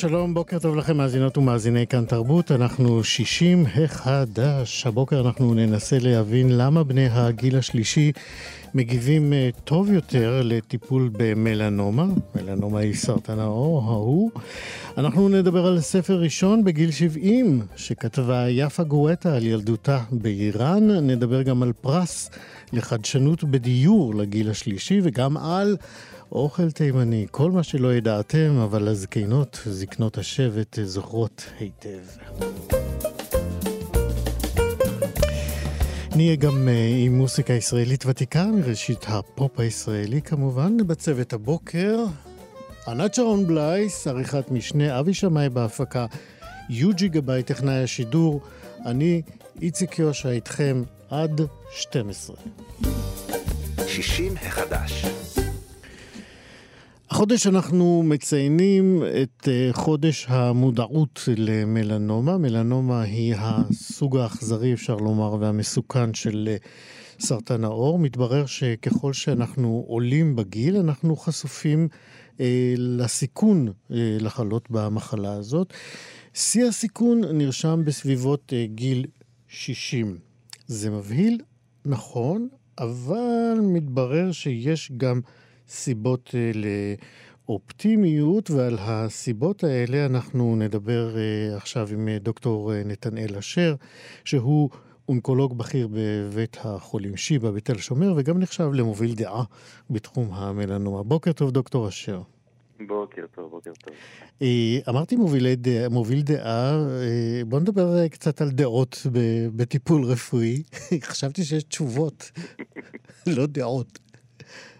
שלום, בוקר טוב לכם מאזינות ומאזיני כאן תרבות, אנחנו 60 החדש. הבוקר אנחנו ננסה להבין למה בני הגיל השלישי מגיבים אה, טוב יותר לטיפול במלנומה, מלנומה היא סרטן העור ההוא. אנחנו נדבר על ספר ראשון בגיל 70 שכתבה יפה גואטה על ילדותה באיראן, נדבר גם על פרס לחדשנות בדיור לגיל השלישי וגם על... אוכל תימני, כל מה שלא ידעתם, אבל הזקנות, זקנות השבט, זוכרות היטב. נהיה גם אה, עם מוסיקה ישראלית ותיקה, מראשית הפופ הישראלי כמובן, בצוות הבוקר. ענת שרון בלייס, עריכת משנה, אבי שמאי בהפקה, יוג'י גבאי, טכנאי השידור, אני, איציק יושע, איתכם עד 12. 60 החדש. החודש אנחנו מציינים את אה, חודש המודעות למלנומה. מלנומה היא הסוג האכזרי, אפשר לומר, והמסוכן של אה, סרטן העור. מתברר שככל שאנחנו עולים בגיל, אנחנו חשופים אה, לסיכון אה, לחלות במחלה הזאת. שיא הסיכון נרשם בסביבות אה, גיל 60. זה מבהיל, נכון, אבל מתברר שיש גם... סיבות אה, לאופטימיות, ועל הסיבות האלה אנחנו נדבר אה, עכשיו עם אה, דוקטור נתנאל אשר, שהוא אונקולוג בכיר בבית החולים שיבא בתל שומר, וגם נחשב למוביל דעה בתחום המלנומה. בוקר טוב, דוקטור אשר. בוקר טוב, בוקר טוב. אמרתי מוביל דעה, מוביל דעה, בוא נדבר קצת על דעות בטיפול רפואי. חשבתי שיש תשובות, לא דעות.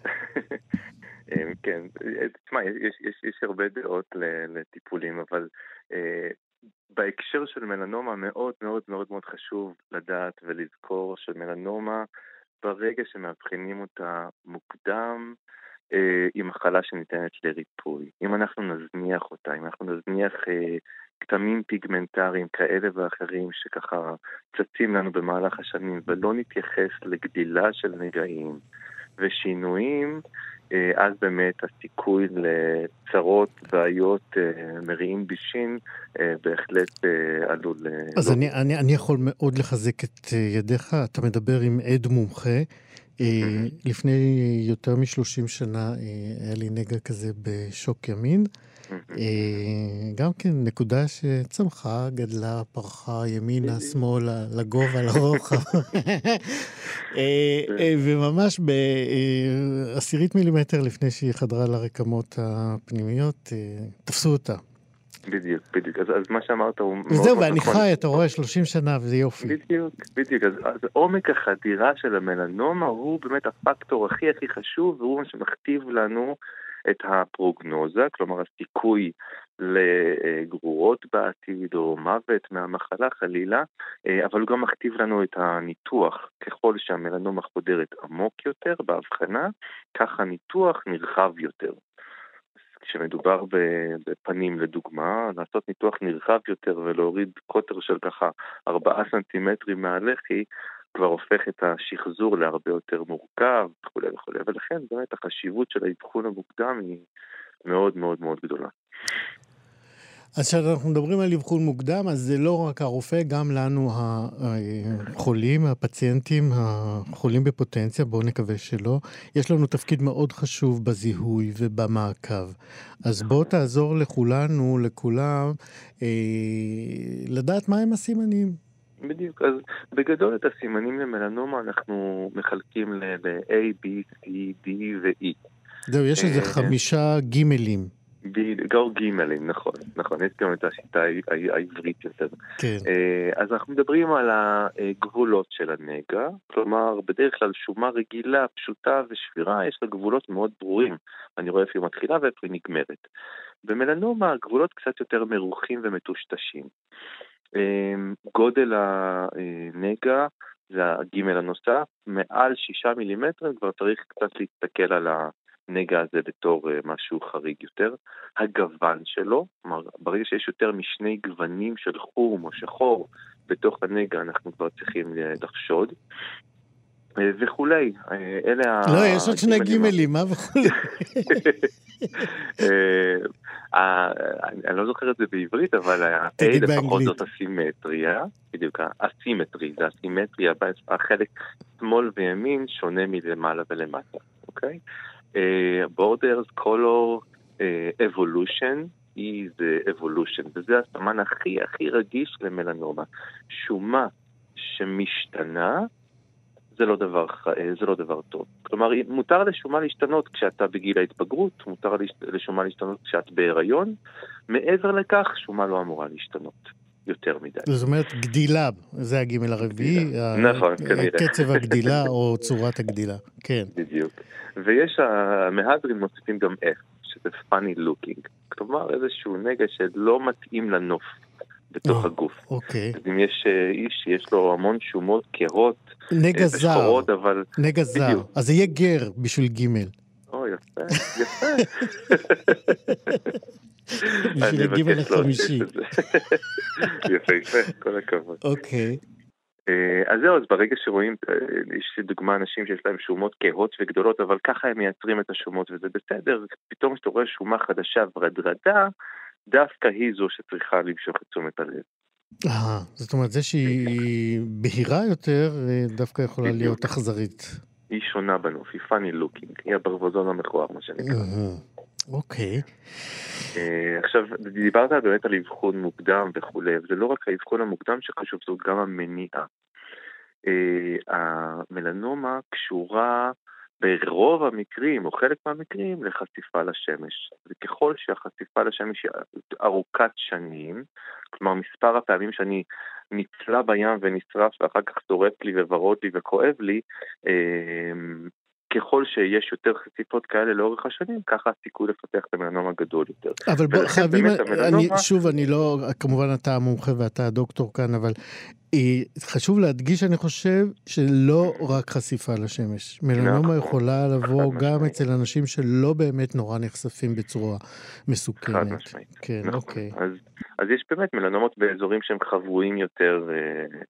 אמ, כן, תשמע, יש, יש, יש הרבה דעות לטיפולים, אבל אה, בהקשר של מלנומה מאוד מאוד מאוד מאוד חשוב לדעת ולזכור שמלנומה, ברגע שמאבחנים אותה מוקדם, אה, היא מחלה שניתנת לריפוי. אם אנחנו נזניח אותה, אם אנחנו נזניח אה, כתמים פיגמנטריים כאלה ואחרים שככה צצים לנו במהלך השנים ולא נתייחס לגדילה של נגעים ושינויים, אה, אז באמת הסיכוי לצרות, בעיות, אה, מריעים בישין, אה, בהחלט עלול... אז לא... אני, אני, אני יכול מאוד לחזק את ידיך, אתה מדבר עם עד מומחה. לפני יותר מ-30 שנה היה לי נגע כזה בשוק ימין. אה, גם כן נקודה שצמחה, גדלה, פרחה ימינה, שמאלה, לגובה, לרוחב. אה, אה, וממש בעשירית מילימטר לפני שהיא חדרה לרקמות הפנימיות, תפסו אותה. בדיוק, בדיוק. אז, אז מה שאמרת הוא מאוד זהו, ואני נכון. חי, אתה רואה, 30 שנה, וזה יופי. בדיוק, בדיוק. אז, אז עומק החדירה של המלנומה הוא באמת הפקטור הכי הכי חשוב, והוא מה שמכתיב לנו את הפרוגנוזה, כלומר הסיכוי לגרורות בעתיד או מוות מהמחלה חלילה, אה, אבל הוא גם מכתיב לנו את הניתוח. ככל שהמלנומה חודרת עמוק יותר בהבחנה, כך הניתוח נרחב יותר. כשמדובר בפנים לדוגמה, לעשות ניתוח נרחב יותר ולהוריד קוטר של ככה 4 סנטימטרים מהלחי, כבר הופך את השחזור להרבה יותר מורכב וכולי וכולי, ולכן באמת החשיבות של האבחון המוקדם היא מאוד מאוד מאוד גדולה. אז כשאנחנו מדברים על אבחון מוקדם, אז זה לא רק הרופא, גם לנו החולים, הפציינטים, החולים בפוטנציה, בואו נקווה שלא. יש לנו תפקיד מאוד חשוב בזיהוי ובמעקב. אז בוא תעזור לכולנו, לכולם, אה, לדעת מהם הסימנים. בדיוק, אז בגדול את הסימנים למלנומה אנחנו מחלקים ל-A, B, C, D ו-E. זהו, יש איזה אה, חמישה גימלים. גאור גימלים, נכון, נכון, יש גם את השיטה העברית יותר. כן. אה, אז אנחנו מדברים על הגבולות של הנגע, כלומר, בדרך כלל שומה רגילה, פשוטה ושבירה, יש לה גבולות מאוד ברורים. אני רואה איפה היא מתחילה ואיפה היא נגמרת. במלנומה הגבולות קצת יותר מרוחים ומטושטשים. אה, גודל הנגע זה הגימל הנוסף, מעל שישה מילימטרים כבר צריך קצת להסתכל על. הנגע הזה בתור אה, משהו חריג יותר. הגוון שלו, כלומר, ברגע שיש יותר משני גוונים של חום או שחור בתוך הנגע, אנחנו כבר צריכים אה, לחשוד. אה, וכולי, אלה ה... לא, יש עוד שני גימלים, מה וכולי? אני לא זוכר את זה בעברית, אבל ה-A לפחות זאת אסימטריה, בדיוק, אסימטרי, זה אסימטריה, החלק שמאל וימין שונה מלמעלה ולמטה, אוקיי? borders, color, evolution, ה-E זה evolution, וזה הסמן הכי הכי רגיש למלנומה. שומה שמשתנה, זה לא דבר, אה, זה לא דבר טוב. כלומר, מותר לשומה להשתנות כשאתה בגיל ההתבגרות, מותר לשומה להשתנות כשאת בהיריון, מעבר לכך, שומה לא אמורה להשתנות. יותר מדי. זאת אומרת, גדילה, זה הגימל הרביעי. נכון, כנראה. קצב הגדילה או צורת הגדילה, כן. בדיוק. ויש, המהדרין מוסיפים גם F, שזה funny looking. כלומר, איזשהו נגע שלא מתאים לנוף בתוך oh, הגוף. אוקיי. אז אם יש אה, איש שיש לו המון שומות כהות, נגע אה, זר. ושחורות, אבל... נגע זר. אז זה יהיה גר בשביל גימל. או, יפה, יפה. בשביל הגימל החמישי. יפה, יפה, כל הכבוד. אוקיי. אז זהו, אז ברגע שרואים, יש לדוגמה אנשים שיש להם שומות כהות וגדולות, אבל ככה הם מייצרים את השומות וזה בסדר, פתאום כשאתה רואה שומה חדשה ורדרדה, דווקא היא זו שצריכה למשוך את תשומת הלב. אה, זאת אומרת, זה שהיא בהירה יותר, אה, דווקא יכולה להיות אכזרית. היא שונה בנוף, היא funny looking, היא הברווזון המכוער, מה שנקרא. אוקיי. אה, עכשיו, דיברת באמת על אבחון מוקדם וכולי, וזה לא רק האבחון המוקדם שחשוב, זאת גם המניעה. אה, המלנומה קשורה ברוב המקרים, או חלק מהמקרים, לחשיפה לשמש. וככל שהחשיפה לשמש היא ארוכת שנים, כלומר מספר הפעמים שאני נצלה בים ונשרף ואחר כך שורף לי וורוד לי וכואב לי, אה, ככל שיש יותר חשיפות כאלה לאורך השנים, ככה הסיכוי לפתח את המלנומה גדול יותר. אבל בוא, חייבים, אני, שוב, אני לא, כמובן אתה המומחה ואתה הדוקטור כאן, אבל חשוב להדגיש, אני חושב, שלא רק חשיפה לשמש. מלנומה נכון. יכולה לבוא גם אצל אנשים שלא באמת נורא נחשפים בצורה מסוכנת. חד משמעית. כן, נכון. אוקיי. אז, אז יש באמת מלנומות באזורים שהם חבויים יותר, אה,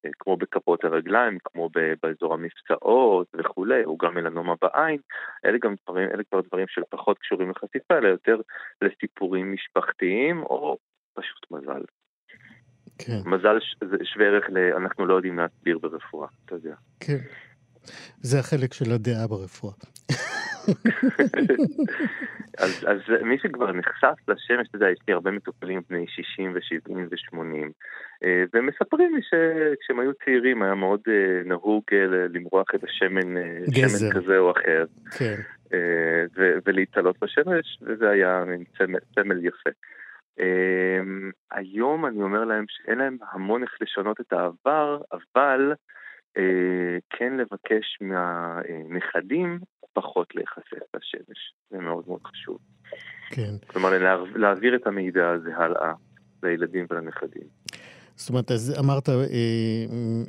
אה, כמו בכפות הרגליים, כמו באזור המפצעות וכולי, או גם מלנומה בעין. אלה גם דברים, אלה כבר דברים שפחות קשורים לחשיפה, אלא יותר לסיפורים משפחתיים, או פשוט מזל. כן. מזל שווה ערך ל... אנחנו לא יודעים להסביר ברפואה, אתה יודע. כן. זה החלק של הדעה ברפואה. אז, אז מי שכבר נחשף לשמש, אתה יודע, יש לי הרבה מטופלים בני 60 ו-70 ו-80, ומספרים לי שכשהם היו צעירים היה מאוד אה, נהוג אה, למרוח את השמן, אה, שמן כזה או אחר, כן. ולהתעלות בשמש, וזה היה סמל יפה. אמ, היום אני אומר להם שאין להם המון איך לשנות את העבר, אבל כן לבקש מהנכדים פחות להיחשף לשמש. זה מאוד מאוד חשוב. כן. כלומר, להעביר את המידע הזה הלאה לילדים ולנכדים. זאת אומרת, אז אמרת, אה,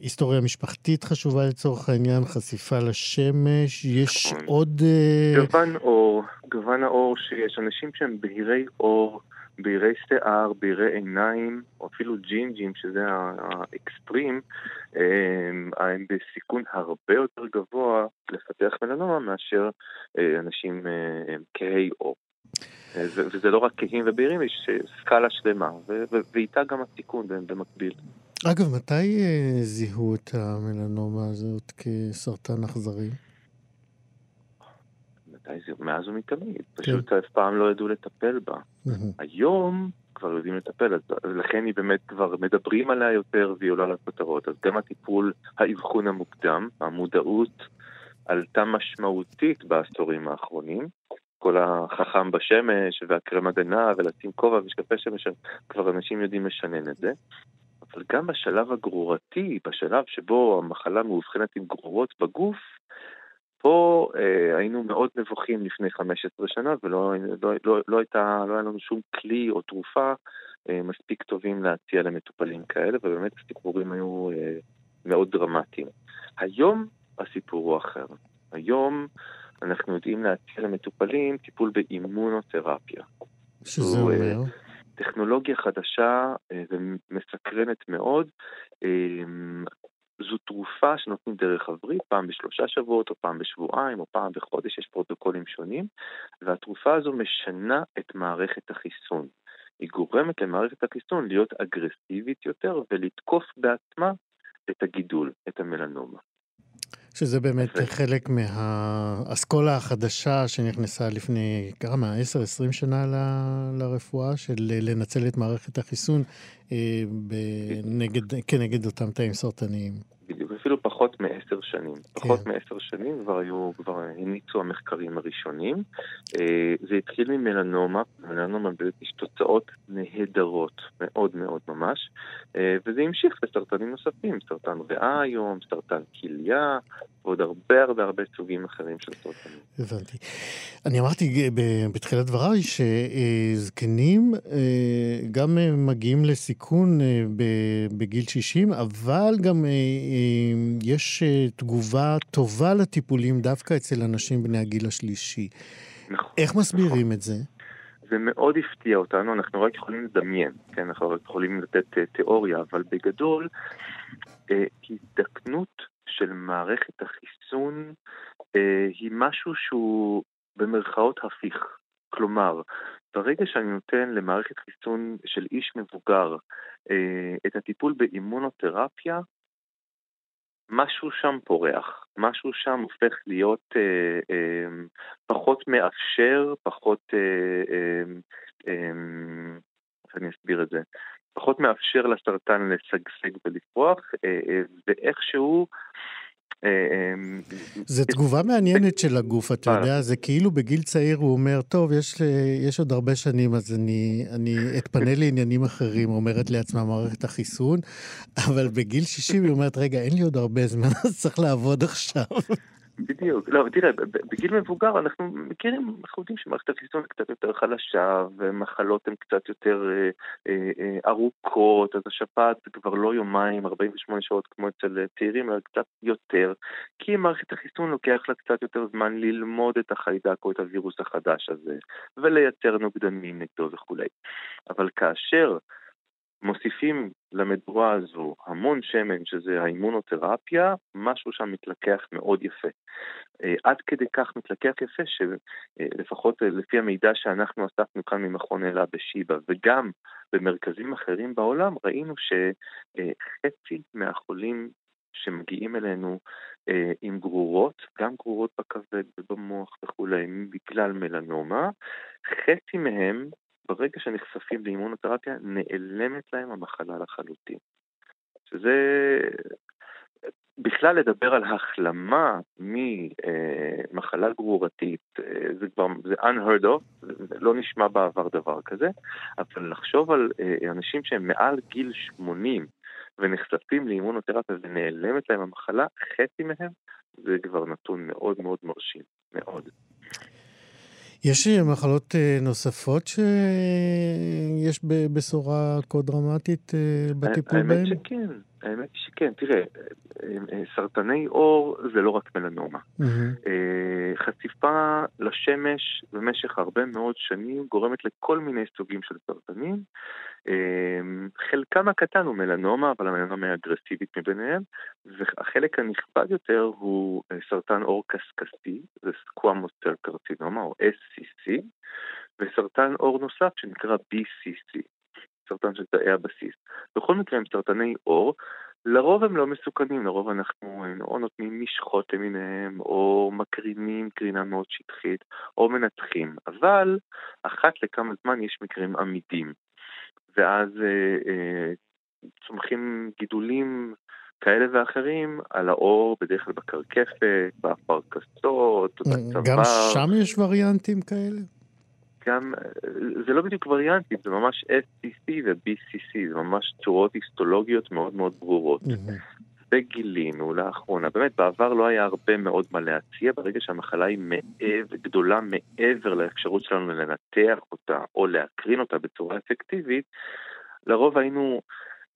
היסטוריה משפחתית חשובה לצורך העניין, חשיפה לשמש, יש נכון. עוד... אה... גוון אור, גוון האור שיש אנשים שהם בהירי אור. בהירי שיער, בהירי עיניים, או אפילו ג'ינג'ים, שזה האקסטרים, הם, בסיכון הרבה יותר גבוה לפתח מלנומה מאשר אה, אנשים אה, כהי עור. וזה לא רק כהים ובהירים, יש סקאלה שלמה, ואיתה גם הסיכון במקביל. אגב, מתי זיהו את המלנומה הזאת כסרטן אכזרי? מאז ומתמיד. כן. פשוט אף פעם לא ידעו לטפל בה. היום כבר יודעים לטפל, אז לכן היא באמת כבר מדברים עליה יותר והיא עולה לכותרות. אז גם הטיפול, האבחון המוקדם, המודעות עלתה משמעותית בעשורים האחרונים. כל החכם בשמש והקרם הגנה ולשים כובע ושקפי שמש, כבר אנשים יודעים לשנן את זה. אבל גם בשלב הגרורתי, בשלב שבו המחלה מאובחנת עם גרורות בגוף, פה אה, היינו מאוד נבוכים לפני 15 שנה ולא לא, לא, לא, הייתה, לא היה לנו שום כלי או תרופה אה, מספיק טובים להציע למטופלים כאלה, ובאמת הסיפורים היו אה, מאוד דרמטיים. היום הסיפור הוא אחר. היום אנחנו יודעים להציע למטופלים טיפול באימונותרפיה. שזה אומר? אה, טכנולוגיה חדשה אה, ומסקרנת מאוד. זו תרופה שנותנים דרך הברית, פעם בשלושה שבועות, או פעם בשבועיים, או פעם בחודש, יש פרוטוקולים שונים, והתרופה הזו משנה את מערכת החיסון. היא גורמת למערכת החיסון להיות אגרסיבית יותר ולתקוף בעצמה את הגידול, את המלנומה. שזה באמת ו... חלק מהאסכולה החדשה שנכנסה לפני כמה, 10-20 שנה ל... לרפואה, של לנצל את מערכת החיסון אה, בנגד, כנגד אותם תאים סרטניים. בדיוק, שנים. כן. פחות מעשר שנים כבר היו, כבר הניצו המחקרים הראשונים. אה, זה התחיל ממלנומה, מלנומה באמת יש תוצאות נהדרות, מאוד מאוד ממש, אה, וזה המשיך לסרטנים נוספים, סרטן ריאה היום, סרטן כליה, ועוד הרבה הרבה הרבה סוגים אחרים של סרטנים. הבנתי. אני אמרתי בתחילת דבריי שזקנים אה, גם מגיעים לסיכון בגיל 60, אבל גם יש תגובה טובה לטיפולים דווקא אצל אנשים בני הגיל השלישי. נכון. איך מסבירים נכון. את זה? זה מאוד הפתיע אותנו, אנחנו רק יכולים לדמיין, כן, אנחנו רק יכולים לתת uh, תיאוריה, אבל בגדול, uh, הזדקנות של מערכת החיסון uh, היא משהו שהוא במרכאות הפיך. כלומר, ברגע שאני נותן למערכת חיסון של איש מבוגר uh, את הטיפול באימונותרפיה, משהו שם פורח, משהו שם הופך להיות אה, אה, פחות מאפשר, פחות, אה, אה, אה, אני אסביר את זה, פחות מאפשר לסרטן לשגשג ולפרוח, אה, אה, ואיכשהו זו תגובה מעניינת של הגוף, אתה יודע, זה כאילו בגיל צעיר הוא אומר, טוב, יש, יש עוד הרבה שנים, אז אני, אני אתפנה לעניינים אחרים, אומרת לעצמה מערכת החיסון, אבל בגיל 60 היא אומרת, רגע, אין לי עוד הרבה זמן, אז צריך לעבוד עכשיו. בדיוק. לא, תראה, בגיל מבוגר אנחנו מכירים, אנחנו יודעים שמערכת החיסון קצת יותר חלשה, ומחלות הן קצת יותר אה, אה, אה, ארוכות, אז השפעת כבר לא יומיים, 48 שעות כמו אצל צעירים, אלא קצת יותר, כי מערכת החיסון לוקח לה קצת יותר זמן ללמוד את החיידק או את הווירוס החדש הזה, ולייצר נוגדנים נגדו וכולי. אבל כאשר מוסיפים למדורה הזו המון שמן, שזה האימונותרפיה, משהו שם מתלקח מאוד יפה. אה, עד כדי כך מתלקח יפה, שלפחות אה, לפי המידע שאנחנו אספנו כאן ממכון אלה בשיבא, וגם במרכזים אחרים בעולם, ראינו שחצי מהחולים שמגיעים אלינו אה, עם גרורות, גם גרורות בכבד ובמוח וכולי, בגלל מלנומה, חצי מהם ברגע שנחשפים לאימונותרפיה, נעלמת להם המחלה לחלוטין. שזה... בכלל לדבר על החלמה ממחלה גרורתית, אה, זה כבר, זה unheard of, לא נשמע בעבר דבר כזה, אבל לחשוב על אה, אנשים שהם מעל גיל 80 ונחשפים לאימונותרפיה ונעלמת להם המחלה, חצי מהם, זה כבר נתון מאוד מאוד מרשים, מאוד. יש אה, מחלות אה, נוספות שיש בשורה כה דרמטית אה, בטיפול בהן? האמת שכן, האמת היא שכן. תראה, סרטני עור זה לא רק מלנומה. Mm-hmm. חשיפה לשמש במשך הרבה מאוד שנים גורמת לכל מיני סוגים של סרטנים. חלקם הקטן הוא מלנומה, אבל המלנומה היא אגרסיבית מביניהם, והחלק הנכבד יותר הוא סרטן עור קשקשי, זה סקוואמוס סל קרצינומה או SCC, וסרטן עור נוסף שנקרא BCC, סרטן של תאי הבסיס. בכל מקרה הם סרטני עור, לרוב הם לא מסוכנים, לרוב אנחנו או נותנים משחות למיניהם, או מקרינים קרינה מאוד שטחית, או מנתחים, אבל אחת לכמה זמן יש מקרים עמידים. ואז אה, אה, צומחים גידולים כאלה ואחרים על האור, בדרך כלל בקרקפת, באפרקסות, בצוואר. גם שם יש וריאנטים כאלה? גם, זה לא בדיוק וריאנטים, זה ממש SCC ו-BCC, זה ממש צורות היסטולוגיות מאוד מאוד ברורות. וגילינו לאחרונה, באמת בעבר לא היה הרבה מאוד מה להציע, ברגע שהמחלה היא מעבר, גדולה מעבר לאפשרות שלנו לנתח אותה או להקרין אותה בצורה אפקטיבית, לרוב היינו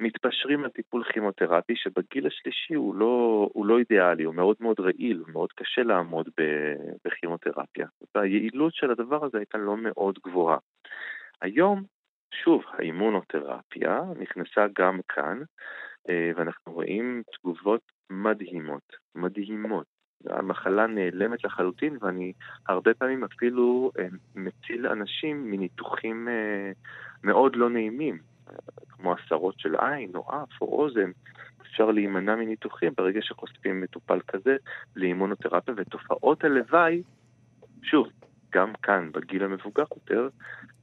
מתפשרים על טיפול כימותרפי שבגיל השלישי הוא לא, הוא לא אידיאלי, הוא מאוד מאוד רעיל, הוא מאוד קשה לעמוד בכימותרפיה. והיעילות של הדבר הזה הייתה לא מאוד גבוהה. היום, שוב, האימונותרפיה נכנסה גם כאן, אה, ואנחנו רואים תגובות מדהימות, מדהימות. המחלה נעלמת לחלוטין, ואני הרבה פעמים אפילו אה, מציל אנשים מניתוחים אה, מאוד לא נעימים. כמו הסרות של עין או אף או אוזן, אפשר להימנע מניתוחים ברגע שחושפים מטופל כזה לאימונותרפיה ותופעות הלוואי, שוב, גם כאן בגיל המבוגר יותר,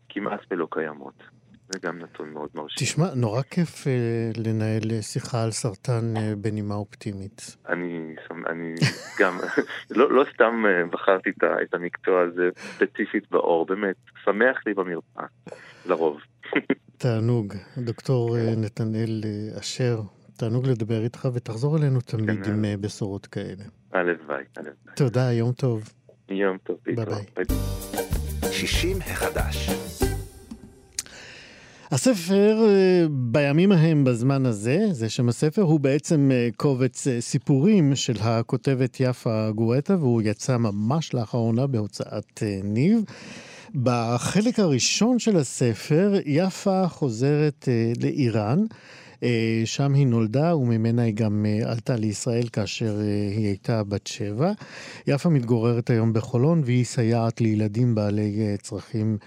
כמעט ולא קיימות. זה גם נתון מאוד מרשים. תשמע, נורא כיף אה, לנהל שיחה על סרטן אה, בנימה אופטימית. אני, אני גם, לא, לא סתם אה, בחרתי את, את המקצוע הזה ספציפית בעור, באמת, שמח לי במרפאה, לרוב. תענוג. דוקטור אה, נתנאל אה, אשר, תענוג לדבר איתך, ותחזור אלינו תמיד כן, עם אה. בשורות כאלה. הלוואי, הלוואי. תודה, יום טוב. יום טוב, ביי ביי. 60 החדש. הספר בימים ההם בזמן הזה, זה שם הספר, הוא בעצם קובץ סיפורים של הכותבת יפה גואטה, והוא יצא ממש לאחרונה בהוצאת ניב. בחלק הראשון של הספר, יפה חוזרת אה, לאיראן. אה, שם היא נולדה וממנה היא גם אה, עלתה לישראל כאשר היא הייתה בת שבע. יפה מתגוררת היום בחולון והיא סייעת לילדים בעלי צרכים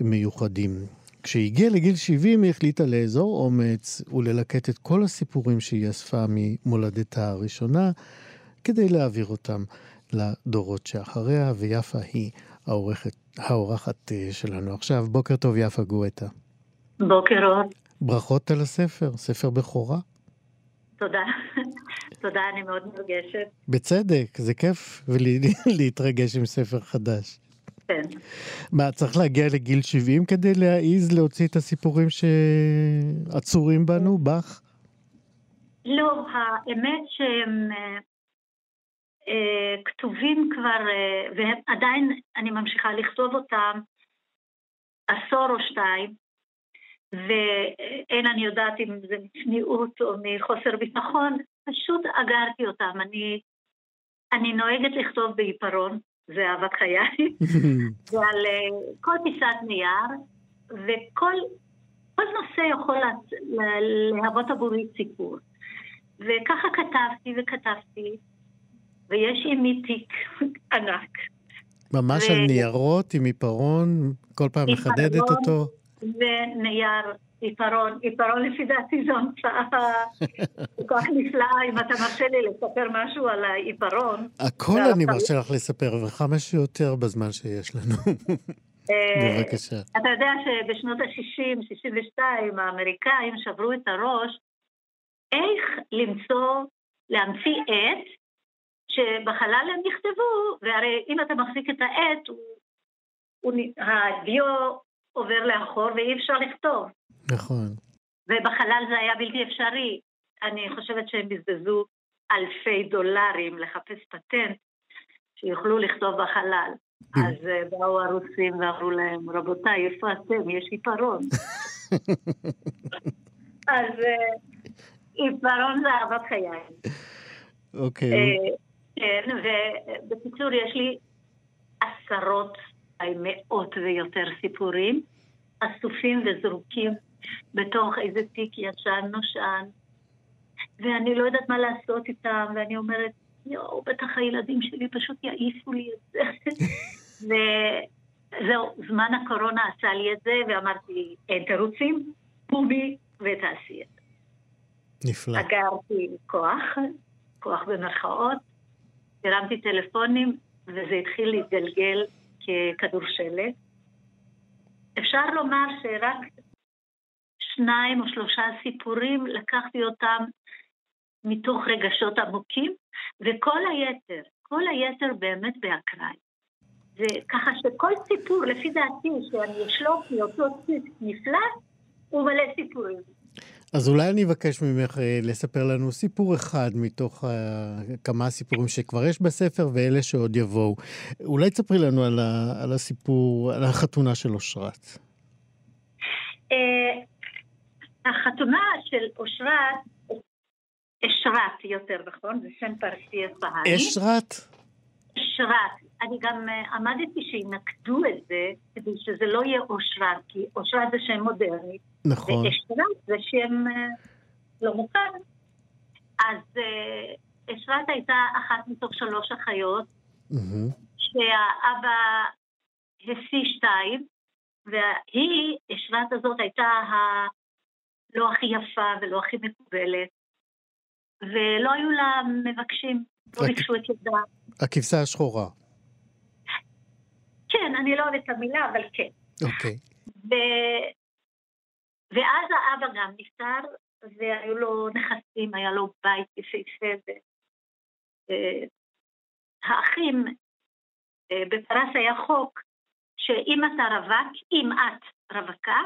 מיוחדים. כשהגיעה לגיל 70 היא החליטה לאזור אומץ וללקט את כל הסיפורים שהיא אספה ממולדתה הראשונה כדי להעביר אותם לדורות שאחריה, ויפה היא העורכת, האורחת אה, שלנו עכשיו. בוקר טוב, יפה גואטה. בוקר אור. ברכות על הספר, ספר בכורה. תודה. תודה, אני מאוד מרגשת. בצדק, זה כיף להתרגש עם ספר חדש. כן. מה, צריך להגיע לגיל 70 כדי להעיז להוציא את הסיפורים שעצורים בנו, בך? לא, האמת שהם אה, כתובים כבר, אה, ועדיין אני ממשיכה לכתוב אותם עשור או שתיים, ואין אני יודעת אם זה מצניעות או מחוסר ביטחון, פשוט אגרתי אותם. אני, אני נוהגת לכתוב בעיפרון, זה אהבת חיי, ועל אה, כל פיסת נייר, וכל כל נושא יכול להוות עבורי סיפור. וככה כתבתי וכתבתי, ויש עימי תיק ענק. ממש ו... על ניירות עם עיפרון, כל פעם מחדדת אותו? ונייר, עיפרון, עיפרון לפי דעתי זו המצאה כל כך נפלאה, אם אתה מרשה לי לספר משהו על העיפרון. הכל אני מרשה לך לספר, וכמה שיותר בזמן שיש לנו. אה, בבקשה. אתה יודע שבשנות ה-60, 62, האמריקאים שברו את הראש איך למצוא, להמציא עט שבחלל הם נכתבו, והרי אם אתה מחזיק את העט, הוא, הוא, הדיו עובר לאחור ואי אפשר לכתוב. נכון. ובחלל זה היה בלתי אפשרי. אני חושבת שהם בזבזו אלפי דולרים לחפש פטנט שיוכלו לכתוב בחלל. אז אה, באו הרוסים ואמרו להם, רבותיי, איפה אתם? יש עיפרון. אז אה, עיפרון זה אהבת חיי. אוקיי. כן, ובקיצור, יש לי עשרות, מאות ויותר סיפורים, אסופים וזרוקים בתוך איזה תיק ישן נושן, ואני לא יודעת מה לעשות איתם, ואני אומרת, יואו, בטח הילדים שלי פשוט יעיפו לי את זה. זהו, זמן הקורונה עשה לי את זה, ואמרתי, אין תירוצים, בובי ותעשי את זה. נפלא. אגרתי כוח, כוח במרכאות, הרמתי טלפונים, וזה התחיל להתגלגל ככדור שלג. אפשר לומר שרק שניים או שלושה סיפורים, לקחתי אותם מתוך רגשות עמוקים, וכל היתר, כל היתר באמת באקראי. וככה שכל סיפור, לפי דעתי, שאני אשלוף מאותו ציט נפלא, הוא מלא סיפורים. אז אולי אני אבקש ממך אה, לספר לנו סיפור אחד מתוך uh, כמה סיפורים שכבר יש בספר ואלה שעוד יבואו. אולי תספרי לנו על, ה, על הסיפור, על החתונה של אושרת. Uh, החתונה של אושרת, אשרת יותר נכון, זה שם פרסי אספהני. אשרת? אשרת. אני גם uh, עמדתי שינקדו את זה, כדי שזה לא יהיה אושרת, כי אושרת זה שם מודרני. נכון. ואשרת זה שם uh, לא מוכר. אז uh, אשרת הייתה אחת מתוך שלוש אחיות, mm-hmm. שהאבא השיא שתיים, והיא, אשרת הזאת, הייתה ה... לא הכי יפה ולא הכי מקובלת, ולא היו לה מבקשים, לא ביקשו את ידה. הכבשה השחורה. כן, אני לא אוהבת את המילה, אבל כן. אוקיי. ו... ואז האבא גם נפטר, והיו לו נכסים, היה לו בית יפהפה. האחים, אה, בפרס היה חוק שאם אתה רווק, אם את רווקה,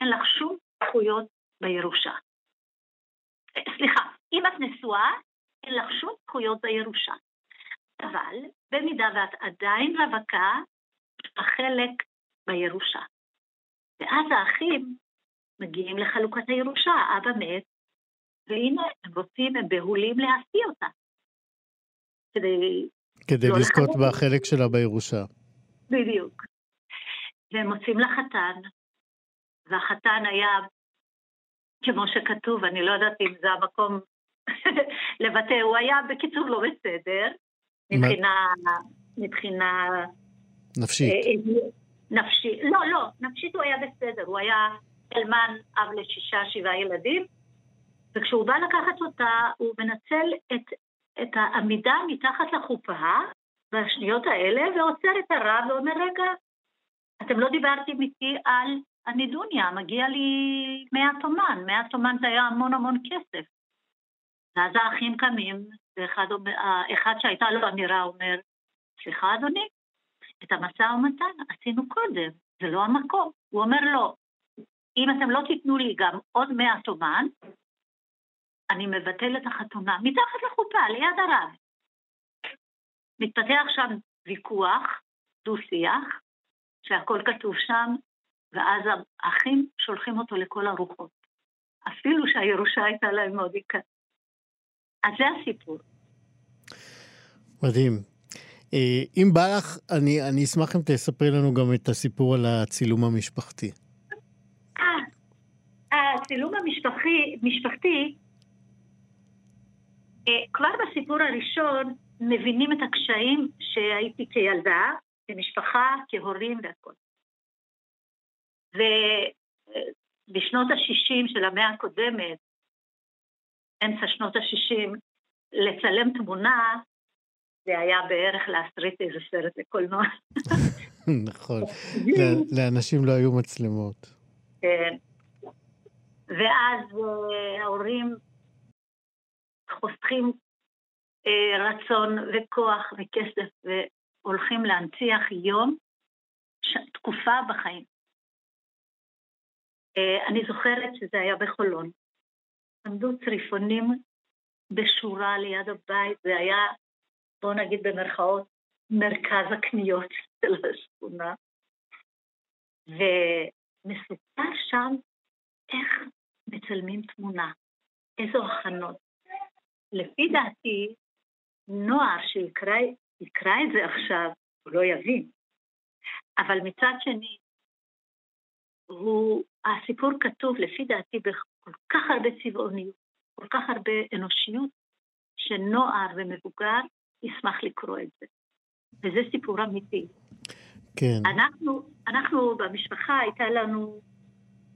אין לך שום זכויות בירושה. סליחה, אם את נשואה, אין לך שום זכויות בירושה. אבל במידה ואת עדיין רווקה, החלק בירושה. ואז האחים מגיעים לחלוקת הירושה, אבא מת, והנה הם רוצים, הם בהולים להשיא אותה. כדי... כדי לא לזכות לחלק. בחלק שלה בירושה. בדיוק. והם מוצאים לחתן, והחתן היה, כמו שכתוב, אני לא יודעת אם זה המקום לבטא, הוא היה בקיצור לא בסדר, מבחינה... מבחינה נפשית. אה, אה, נפשית, לא, לא, נפשית הוא היה בסדר, הוא היה אלמן אב לשישה, שבעה ילדים, וכשהוא בא לקחת אותה, הוא מנצל את, את העמידה מתחת לחופה בשניות האלה, ועוצר את הרב ואומר, רגע, אתם לא דיברתם איתי על הנידוניה, מגיע לי מאה תומן, מאה תומן זה היה המון המון כסף. ואז האחים קמים, ואחד אחד שהייתה לו אמירה אומר, סליחה אדוני, את המשא ומתן עשינו קודם, זה לא המקום. הוא אומר לא, אם אתם לא תיתנו לי גם עוד מאה תומן, אני מבטל את החתונה מתחת לחופה, ליד הרב. מתפתח שם ויכוח, דו-שיח, שהכל כתוב שם, ואז האחים שולחים אותו לכל הרוחות. אפילו שהירושה הייתה להם מאוד יקרה. אז זה הסיפור. מדהים. אה, אם בא לך, אני, אני אשמח אם תספרי לנו גם את הסיפור על הצילום המשפחתי. אה, הצילום המשפחתי, משפחתי, אה, כבר בסיפור הראשון מבינים את הקשיים שהייתי כילדה, כמשפחה, כהורים והכל. ובשנות ה-60 של המאה הקודמת, אמצע שנות ה-60, לצלם תמונה זה היה בערך להסריט איזה סרט לקולנוע. נכון, לאנשים לא היו מצלמות. כן. ואז אה, ההורים חוסכים אה, רצון וכוח וכסף והולכים להנציח יום, תקופה בחיים. אה, אני זוכרת שזה היה בחולון. עמדו צריפונים בשורה ליד הבית, זה היה בואו נגיד במרכאות, מרכז הקניות של השכונה. ומסופר שם איך מצלמים תמונה, איזו הכנות. לפי דעתי, נוער שיקרא את זה עכשיו, הוא לא יבין. אבל מצד שני, הוא, הסיפור כתוב לפי דעתי בכל כך הרבה צבעוניות, כל כך הרבה אנושיות, שנוער ומבוגר ישמח לקרוא את זה. וזה סיפור אמיתי. כן. אנחנו, אנחנו במשפחה הייתה לנו,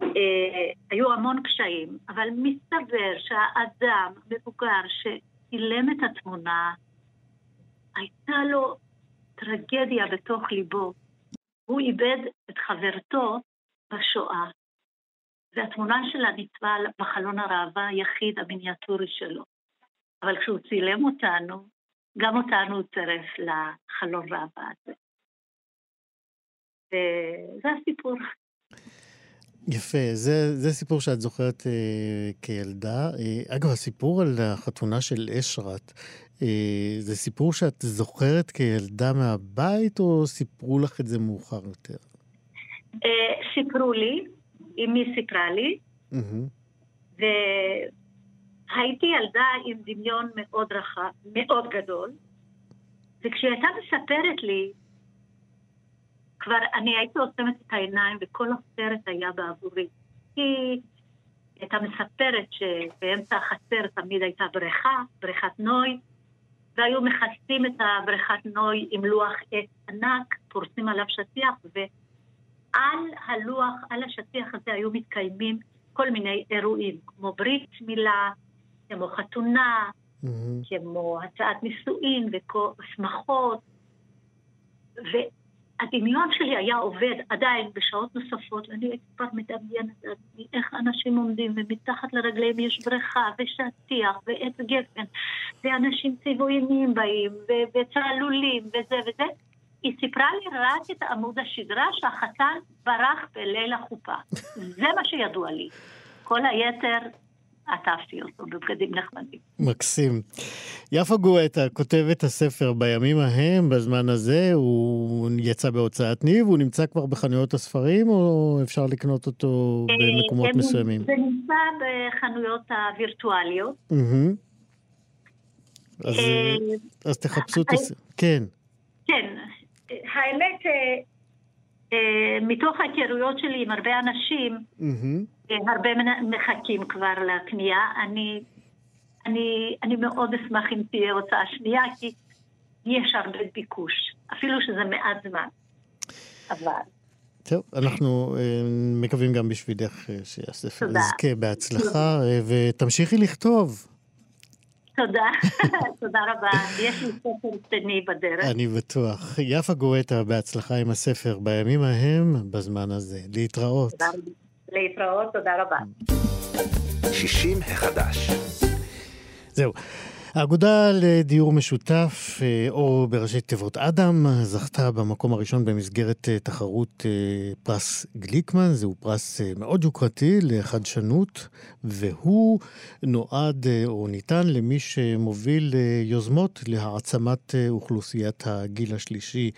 אה, היו המון קשיים, אבל מסתבר שהאדם מבוגר שצילם את התמונה, הייתה לו טרגדיה בתוך ליבו. הוא איבד את חברתו בשואה, והתמונה שלה נצבעה בחלון הראווה היחיד המיניאטורי שלו. אבל כשהוא צילם אותנו, גם אותנו הוא צירף לחלון ראווה הזה. וזה הסיפור. יפה, זה, זה סיפור שאת זוכרת אה, כילדה. אה, אגב, הסיפור על החתונה של אשרת, אה, זה סיפור שאת זוכרת כילדה מהבית, או סיפרו לך את זה מאוחר יותר? אה, סיפרו לי, אמי סיפרה לי, mm-hmm. והייתי ילדה עם דמיון מאוד רחב, מאוד גדול, וכשהיא הייתה מספרת לי, כבר אני הייתי עוצמת את העיניים וכל הסרט היה בעבורי. היא הייתה מספרת שבאמצע החצר תמיד הייתה בריכה, בריכת נוי, והיו מכסים את הבריכת נוי עם לוח עץ ענק, פורסים עליו שטיח, ועל הלוח, על השטיח הזה היו מתקיימים כל מיני אירועים, כמו ברית מילה, כמו חתונה, mm-hmm. כמו הצעת נישואין ושמחות. הדמיון שלי היה עובד עדיין בשעות נוספות, ואני הייתי כבר מדמיינת איך אנשים עומדים ומתחת לרגליהם יש בריכה ושטיח ועץ גפן ואנשים צבעוניים באים וצהלולים וזה וזה. היא סיפרה לי רק את עמוד השדרה שהחתן ברח בליל החופה. זה מה שידוע לי. כל היתר עטפתי אותו בבגדים נחמדים. מקסים. יפה גואטה כותבת הספר בימים ההם, בזמן הזה, הוא יצא בהוצאת ניב, הוא נמצא כבר בחנויות הספרים, או אפשר לקנות אותו אה, במקומות מסוימים? זה נמצא בחנויות הווירטואליות. אז, אה, אז תחפשו את הספר, כן. כן, האמת, אה, מתוך ההיכרויות שלי עם הרבה אנשים, הרבה מחכים כבר לקנייה. אני, אני, אני מאוד אשמח אם תהיה הוצאה שנייה, כי יש הרבה ביקוש, אפילו שזה מעט זמן. אבל... טוב, אנחנו אה, מקווים גם בשבילך אה, שהספר יזכה בהצלחה, אה, ותמשיכי לכתוב. תודה, תודה רבה. יש לי ספר שני בדרך. אני בטוח. יפה גואטה, בהצלחה עם הספר בימים ההם, בזמן הזה. להתראות. תודה רבה. להתראות, תודה רבה. 60 החדש. זהו. האגודה לדיור משותף, אה, או בראשי תיבות אדם, זכתה במקום הראשון במסגרת אה, תחרות אה, פרס גליקמן. זהו פרס מאוד יוקרתי לחדשנות, והוא נועד או ניתן למי שמוביל יוזמות להעצמת אוכלוסיית הגיל השלישי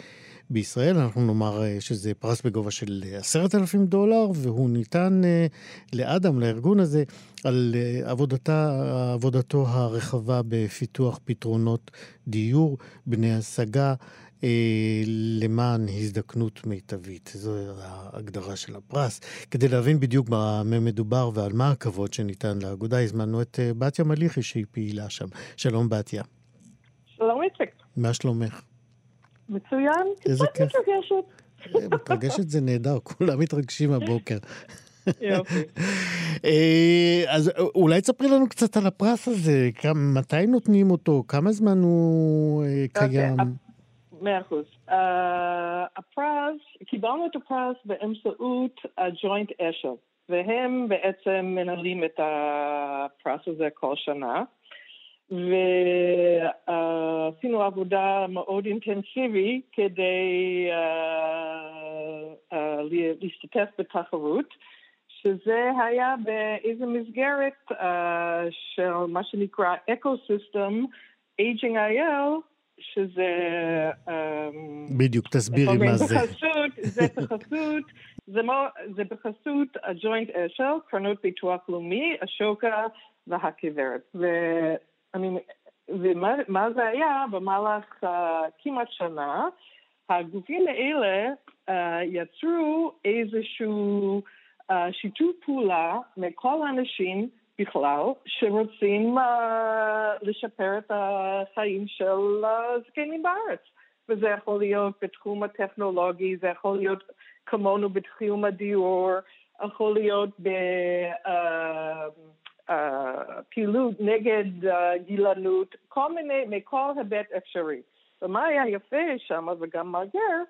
בישראל. אנחנו נאמר אה, שזה פרס בגובה של עשרת אלפים דולר, והוא ניתן אה, לאדם, לארגון הזה, על אה, עבודתה, עבודתו הרחבה בפיתוח פתרונות דיור, בני השגה. למען הזדקנות מיטבית. זו ההגדרה של הפרס. כדי להבין בדיוק במה מדובר ועל מה הכבוד שניתן לאגודה, הזמנו את בתיה מליחי שהיא פעילה שם. שלום בתיה. שלום איציק. מה שלומך? מצוין. איזה כיף. מתרגשת. אה, מתרגשת זה נהדר, כולם מתרגשים הבוקר. יופי. אה, אז אולי תספרי לנו קצת על הפרס הזה, מתי נותנים אותו, כמה זמן הוא אה, אוקיי, קיים? מאה אחוז. הפרס, קיבלנו את הפרס באמצעות הג'וינט אשל, והם בעצם מנהלים את הפרס הזה כל שנה. ועשינו עבודה מאוד אינטנסיבית כדי אה, אה, להשתתף בתחרות, שזה היה באיזו מסגרת אה, של מה שנקרא ecosystem, Aging IL, שזה... Um, בדיוק, תסבירי מה זה. בחסות, זה בחסות, זה, מו, זה בחסות הג'וינט אשל, קרנות ביטוח לאומי, השוקה והכוורת. אני, ומה זה היה במהלך uh, כמעט שנה, הגופים האלה uh, יצרו איזשהו uh, שיתוף פעולה מכל האנשים בכלל שרוצים uh, לשפר את החיים של הזקנים בארץ. וזה יכול להיות בתחום הטכנולוגי, זה יכול להיות כמונו בתחום הדיור, יכול להיות בפעילות נגד גילנות, כל מיני, מכל היבט אפשרי. ומה היה יפה שם, וגם מגר,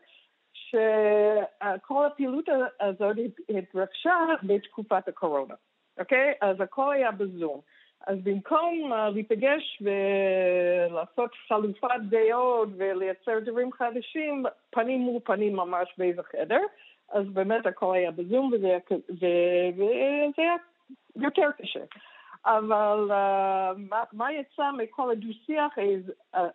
שכל הפעילות הזאת התרחשה בתקופת הקורונה, אוקיי? אז הכל היה בזום. אז במקום uh, להיפגש ולעשות חלופת דעות ולייצר דברים חדשים, פנים מול פנים ממש באיזה חדר, אז באמת הכל היה בזום וזה, וזה, וזה היה יותר קשה. אבל uh, מה, מה יצא מכל הדו-שיח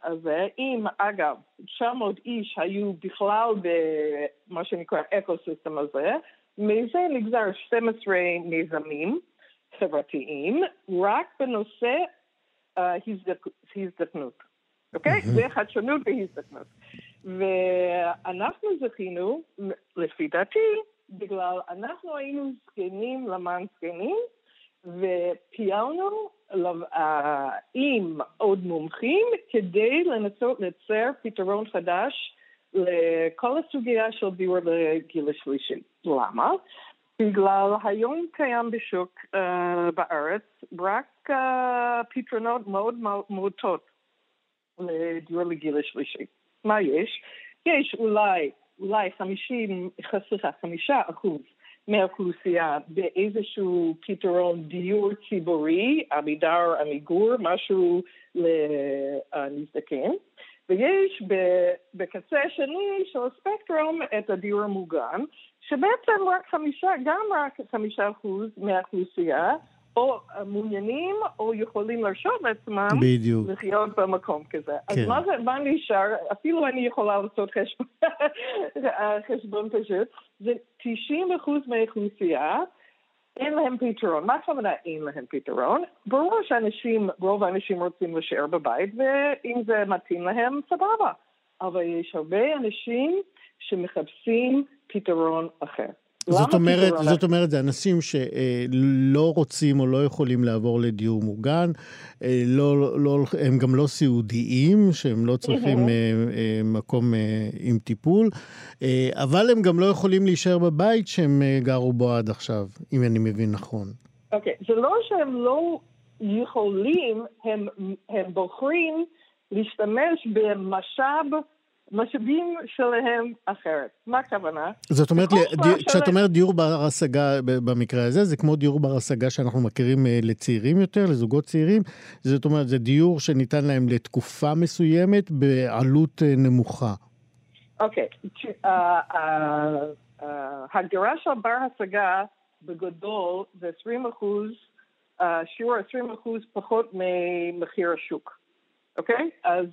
הזה, אם אגב 900 איש היו בכלל במה שנקרא ecosystem הזה, מזה נגזר 12 מיזמים חברתיים, רק בנושא אה, הזדקנות, אוקיי? Mm-hmm. זה חדשנות והזדקנות. ואנחנו זכינו, לפי דעתי, בגלל אנחנו היינו זקנים למען זקנים, ופעלנו עם עוד מומחים כדי לנסות לייצר פתרון חדש לכל הסוגיה של דיור לגיל השלישי. למה? בגלל היום קיים בשוק uh, בארץ רק uh, פתרונות מאוד מוטות לדיור לגיל השלישי. מה יש? יש אולי, אולי 50, סליחה, חמישה אחוז מהאוכלוסייה באיזשהו פתרון דיור ציבורי, עמידר, עמיגור, משהו לנזדקן, ויש בקצה השני של הספקטרום את הדיור המוגן, שבעצם רק חמישה, גם רק חמישה אחוז מהאוכלוסייה, או מעוניינים או יכולים להרשות לעצמם בדיוק. לחיות במקום כזה. כן. אז מה, זה, מה נשאר? אפילו אני יכולה לעשות חשבון, חשבון פשוט. זה 90 אחוז מהאוכלוסייה, אין להם פתרון. מה הכוונה אין להם פתרון? ברור שאנשים, רוב האנשים רוצים להישאר בבית, ואם זה מתאים להם, סבבה. אבל יש הרבה אנשים שמחפשים פתרון אחר. זאת אומרת, זאת אומרת, זה אנשים שלא רוצים או לא יכולים לעבור לדיור מוגן, אה, לא, לא, הם גם לא סיעודיים, שהם לא צריכים mm-hmm. מקום עם טיפול, אבל הם גם לא יכולים להישאר בבית שהם גרו בו עד עכשיו, אם אני מבין נכון. אוקיי, okay. זה לא שהם לא יכולים, הם, הם בוחרים להשתמש במשאב משאבים שלהם אחרת. מה הכוונה? זאת אומרת, כשאת אומרת דיור בר השגה במקרה הזה, זה כמו דיור בר השגה שאנחנו מכירים אה, לצעירים יותר, לזוגות צעירים. זאת אומרת, זה דיור שניתן להם לתקופה מסוימת בעלות אה, נמוכה. אוקיי, אה, ההגדרה של בר השגה בגדול זה 20 אחוז, שיעור 20 אחוז פחות ממחיר השוק. אוקיי? אז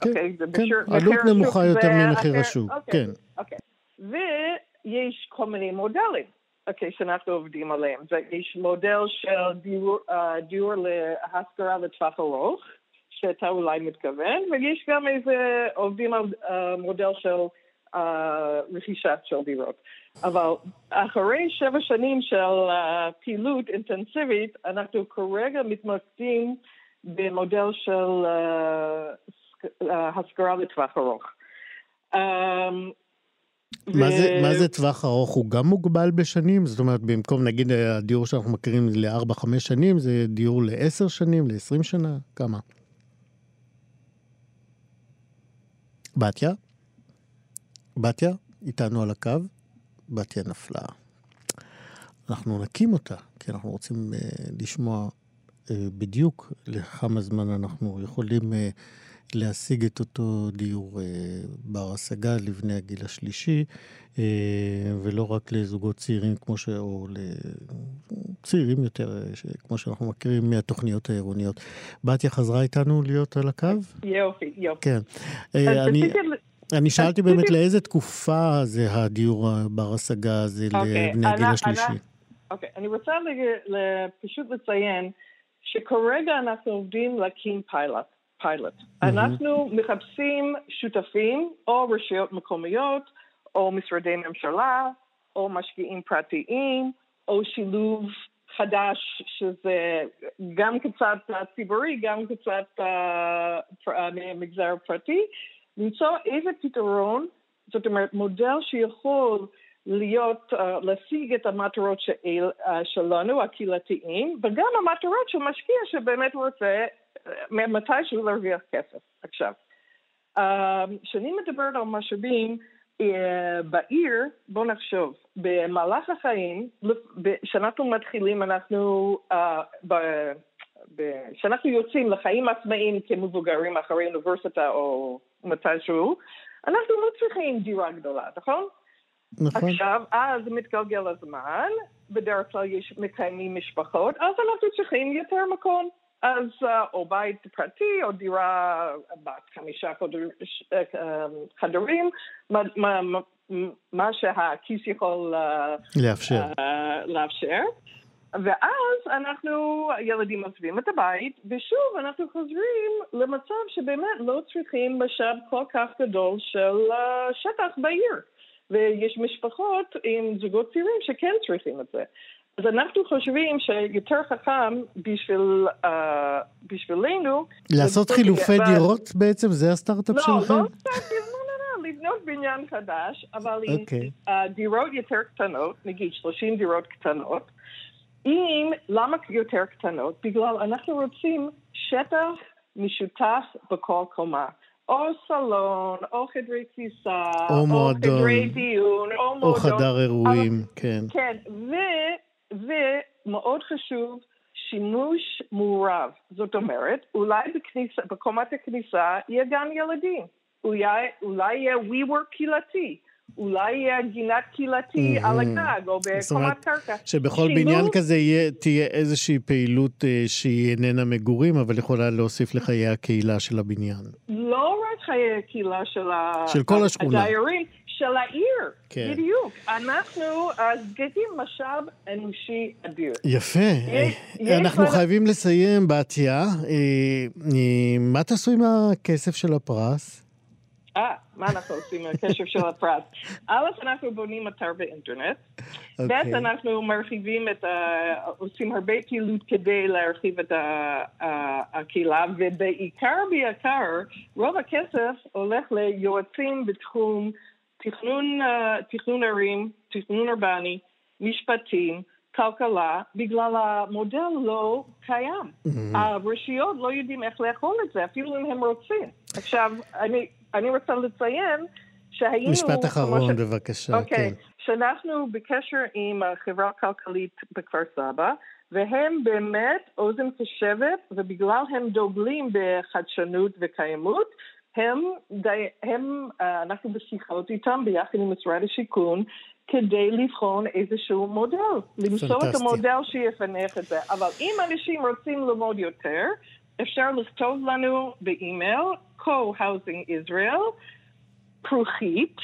כן, אוקיי, כן, עלות נמוכה יותר ממחיר השוק, אוקיי, כן. אוקיי. ויש כל מיני מודלים, אוקיי, שאנחנו עובדים עליהם. יש מודל של דיור, uh, דיור להשכרה לטווח ארוך, שאתה אולי מתכוון, ויש גם איזה, עובדים על uh, מודל של uh, רכישת של דירות. אבל אחרי שבע שנים של פעילות אינטנסיבית, אנחנו כרגע מתמקדים במודל של השכרה לטווח ארוך. אמ, מה, ו... זה, מה זה טווח ארוך? הוא גם מוגבל בשנים? זאת אומרת, במקום נגיד הדיור שאנחנו מכירים ל-4-5 שנים, זה דיור ל-10 שנים, ל-20 שנה? כמה? בתיה? בתיה? איתנו על הקו? בתיה נפלה. אנחנו נקים אותה, כי אנחנו רוצים uh, לשמוע uh, בדיוק לכמה זמן אנחנו יכולים... Uh, להשיג את אותו דיור אה, בר השגה לבני הגיל השלישי, אה, ולא רק לזוגות צעירים כמו ש... או לצעירים יותר, אה. כמו שאנחנו מכירים מהתוכניות העירוניות. בתיה חזרה איתנו להיות על הקו? יופי, יופי. כן. אני... אני שאלתי באמת לאיזה תקופה זה הדיור בר השגה הזה אוקיי, לבני הגיל השלישי. אוקיי, אני רוצה פשוט לציין שכרגע אנחנו עובדים להקים פיילוט. פיילוט. Mm-hmm. אנחנו מחפשים שותפים או רשויות מקומיות, או משרדי ממשלה, או משקיעים פרטיים, או שילוב חדש, שזה גם קצת ציבורי, גם קצת uh, מגזר פרטי, למצוא איזה פתרון, זאת אומרת, מודל שיכול להיות, uh, להשיג את המטרות של, uh, שלנו, הקהילתיים, וגם המטרות של משקיע שבאמת רוצה uh, מתישהו להרוויח כסף. עכשיו, כשאני uh, מדברת על משאבים, uh, בעיר, בואו נחשוב, במהלך החיים, כשאנחנו מתחילים, אנחנו, uh, כשאנחנו יוצאים לחיים עצמאיים כמבוגרים אחרי אוניברסיטה או מתישהו, אנחנו לא צריכים דירה גדולה, נכון? נכון. עכשיו, אז מתגלגל הזמן, בדרך כלל יש מקיימים משפחות, אז אנחנו צריכים יותר מקום. אז או בית פרטי או דירה בת חמישה חדרים, מה, מה, מה שהכיס יכול לאפשר. לאפשר. ואז אנחנו, הילדים עוזבים את הבית, ושוב אנחנו חוזרים למצב שבאמת לא צריכים משאב כל כך גדול של שטח בעיר. ויש משפחות עם זוגות צעירים שכן צריכים את זה. אז אנחנו חושבים שיותר חכם בשביל, uh, בשבילנו... לעשות חילופי דירות בעצם? זה הסטארט-אפ לא, שלכם? לא, לא, לא, לא, לבנות בניין חדש, אבל okay. עם uh, דירות יותר קטנות, נגיד 30 דירות קטנות. אם, למה יותר קטנות? בגלל אנחנו רוצים שטח משותף בכל קומה. או סלון, או חדרי כניסה, או או מועדון, חדרי דיון, או או מועדון. חדר אירועים, כן. כן, ו, ומאוד חשוב, שימוש מעורב. זאת אומרת, אולי בכניסה, בקומת הכניסה יהיה גן ילדים. אולי, אולי יהיה WeWork קהילתי. אולי יהיה גינת קהילתי Mhm. על הגג, או בקומת קרקע. שבכל שילוב- בניין כזה יהיה, תהיה איזושהי פעילות אה, שהיא איננה מגורים, אבל יכולה להוסיף לחיי הקהילה של הבניין. לא רק חיי הקהילה של, ה... של כל השכונה. הדיירים, של העיר. כן. בדיוק. אנחנו, הסגדים משאב אנושי אדיר. יפה. יש- אה, יש אנחנו לנו- חייבים לסיים, בתיה. אה, אה, מה תעשו עם הכסף של הפרס? אה, מה אנחנו עושים עם הקשר של הפרס? א', אנחנו בונים אתר באינטרנט. ב', אוקיי. אנחנו מרחיבים את ה... עושים הרבה פעילות כדי להרחיב את הקהילה, ובעיקר, בעיקר, רוב הכסף הולך ליועצים בתחום תכנון, אה, תכנון ערים, תכנון אורבני, משפטים, כלכלה, בגלל המודל לא קיים. הרשויות לא יודעים איך לאכול את זה, אפילו אם הם רוצים. עכשיו, אני, אני רוצה לציין שהיינו... משפט אחרון, ש- בבקשה, אוקיי, כן. שאנחנו בקשר עם החברה הכלכלית בכפר סבא, והם באמת אוזן קשבת, ובגלל הם דוגלים בחדשנות וקיימות, הם, די, הם, אה, אנחנו בשיחות איתם ביחד עם משרד השיכון, כדי לבחון איזשהו מודל, למצוא את פנטסטי. המודל שיפנח את זה. אבל אם אנשים רוצים ללמוד יותר, אפשר לכתוב לנו באימייל, co-housing Israel, כרוכית,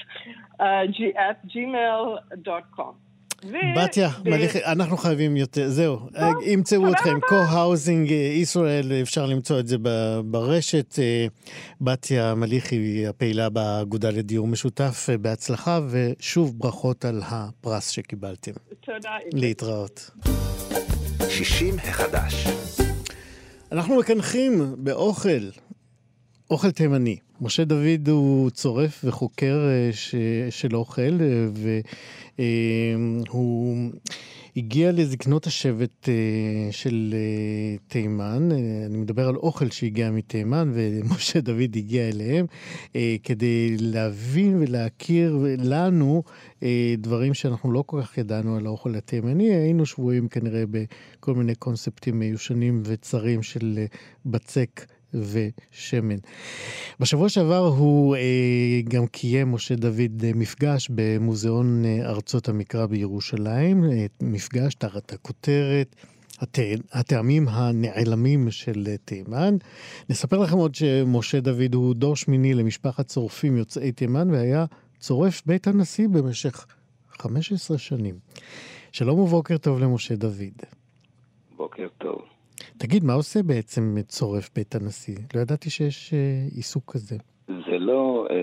אה, g- at gmail.com. ו- בתיה, אנחנו חייבים יותר, זהו, אה, ימצאו אתכם, co-housing אה, ישראל, אפשר למצוא את זה ברשת. אה, בתיה מליחי היא הפעילה באגודה לדיור משותף, אה, בהצלחה, ושוב ברכות על הפרס שקיבלתם. תודה. להתראות. 60 החדש. אנחנו מקנחים באוכל, אוכל תימני. משה דוד הוא צורף וחוקר אה, ש... של אוכל, אה, והוא הגיע לזקנות השבט אה, של אה, תימן. אה, אני מדבר על אוכל שהגיע מתימן, ומשה דוד הגיע אליהם אה, כדי להבין ולהכיר לנו אה, דברים שאנחנו לא כל כך ידענו על האוכל התימני. היינו שבויים כנראה בכל מיני קונספטים מיושנים וצרים של אה, בצק. ושמן. בשבוע שעבר הוא אה, גם קיים, משה דוד, אה, מפגש במוזיאון אה, ארצות המקרא בירושלים, אה, מפגש תחת הכותרת הט... הטעמים הנעלמים של אה, תימן. נספר לכם עוד שמשה דוד הוא דור שמיני למשפחת צורפים יוצאי תימן והיה צורף בית הנשיא במשך 15 שנים. שלום ובוקר טוב למשה דוד. בוקר טוב. תגיד, מה עושה בעצם צורף בית הנשיא? לא ידעתי שיש אה, עיסוק כזה. זה לא, אה,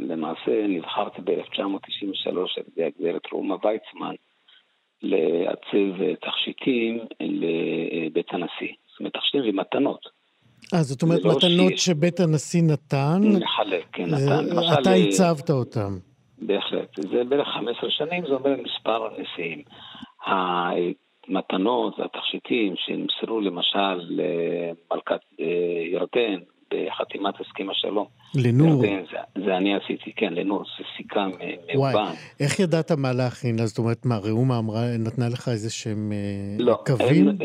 למעשה נבחרתי ב-1993 על ידי הגברת רומא ויצמן לעצב אה, תכשיטים לבית הנשיא. זאת אומרת, תכשיטים ומתנות. אה, זאת אומרת, לא מתנות ש- שבית הנשיא נתן, מחלק, כן, זה- נתן. למשל, אתה אה, הצבת אותם. בהחלט. זה בערך 15 שנים, זה אומר מספר נשיאים. המתנות והתכשיטים שנמסרו למשל למלכת אה, ירדן בחתימת הסכם השלום. לנור. ירדן, זה, זה אני עשיתי, כן, לנור, זה סיכה מ- וואי, מאובן. איך ידעת מה להכין לה? זאת אומרת, מה, ראומה אמרה, נתנה לך איזה שהם אה, לא, קווים? הם,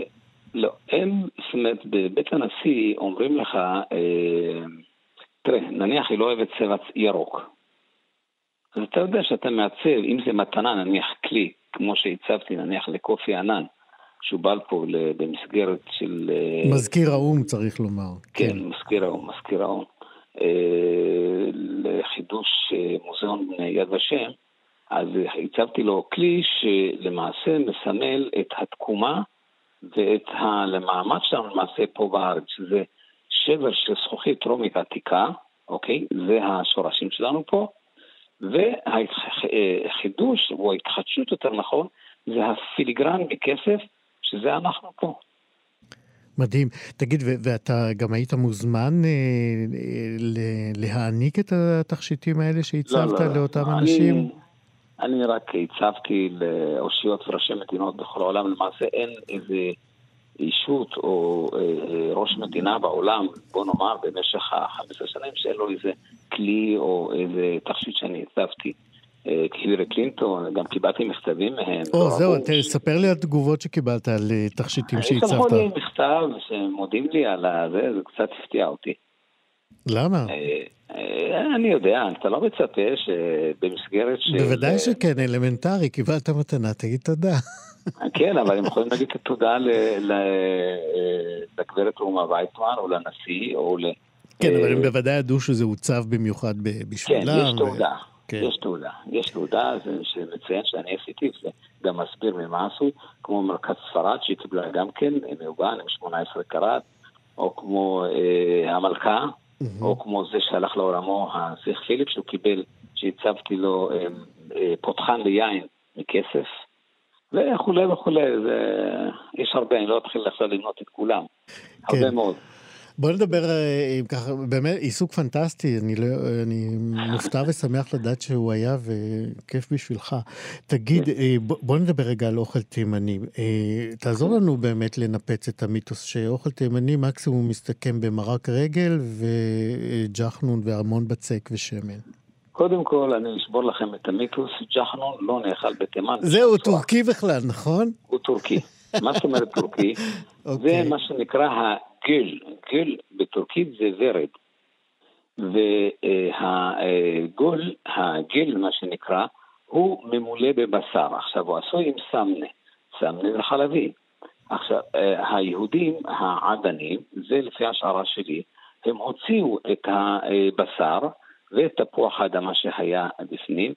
לא, הם, זאת אומרת, בבית הנשיא אומרים לך, אה, תראה, נניח היא לא אוהבת צבע ירוק. אז אתה יודע שאתה מעצב, אם זה מתנה, נניח כלי, כמו שהצבתי, נניח לקופי ענן, שהוא בא פה במסגרת של... אה, מזכיר האו"ם, צריך לומר. כן, מזכיר האו"ם, מזכיר האו"ם. אה, לחידוש אה, מוזיאון יד ושם, אז הצבתי לו כלי שלמעשה מסמל את התקומה ואת המעמד שלנו למעשה פה בארץ, שזה שבר של זכוכית רומית עתיקה, אוקיי? זה השורשים שלנו פה, והחידוש, או ההתחדשות יותר נכון, זה הפיליגרן מכסף, שזה אנחנו פה. מדהים. תגיד, ואתה גם היית מוזמן אה, אה, להעניק את התכשיטים האלה שהצבת לא, לא, לאותם אני- אנשים? אני רק הצבתי לאושיות וראשי מדינות בכל העולם, למעשה אין איזה אישות או אה, אה, ראש מדינה בעולם, בוא נאמר, במשך ה-15 שנים, שאין לו איזה כלי או איזה תכשיט שאני הצבתי. אה, הילרי קלינטון, גם קיבלתי מכתבים מהם. או, לא זהו, ראו ת- ספר לי על תגובות שקיבלת על אה, תכשיטים שלחו שהצבת. לי מכתב שמודים לי על הזה, זה קצת הפתיע אותי. למה? אה, אה, אני יודע, אתה לא מצפה שבמסגרת של... בוודאי שכן, אלמנטרי, קיבלת מתנה, תגיד תודה. כן, אבל הם יכולים להגיד תודה אה, לגברת רומא וייטמן, או לנשיא, או ל... כן, אבל הם אה, בוודאי ידעו שזה הוצב במיוחד ב- כן, בשבילם. יש תעודה. כן. יש תעודה. יש תעודה זה שמציין שאני עשיתי, זה גם מסביר ממה עשו, כמו מרכז ספרד שהיא קיבלה גם כן, מעוגן עם 18 קראט, או כמו אה, המלכה, או כמו זה שהלך לעולמו, הנסיך פיליפ, שהוא קיבל, שהצבתי לו אה, אה, פותחן ליין מכסף, וכולי וכולי, זה... יש הרבה, אני לא אתחיל עכשיו למנות את כולם. כן. הרבה מאוד. בוא נדבר, אה, אם ככה, באמת עיסוק פנטסטי, אני, לא, אני מופתע ושמח לדעת שהוא היה וכיף בשבילך. תגיד, אה, בוא, נדבר רגע על אוכל תימני. אה, תעזור לנו באמת לנפץ את המיתוס שאוכל תימני מקסימום מסתכם במרק רגל וג'חנון והמון בצק ושמן. קודם כל, אני אשבור לכם את המיתוס, ג'חנון לא נאכל בתימן. זהו. טורקי בכלל, נכון? הוא טורקי. מה זאת אומרת טורקי? זה אוקיי. מה שנקרא הגל. גל בטורקית זה ורד. והגול, הגל, מה שנקרא, הוא ממולא בבשר. עכשיו, הוא עשוי עם סמנה. סמנה זה חלבי. עכשיו, אה, היהודים העדנים, זה לפי השערה שלי, הם הוציאו את הבשר ואת תפוח האדמה שהיה בפנים,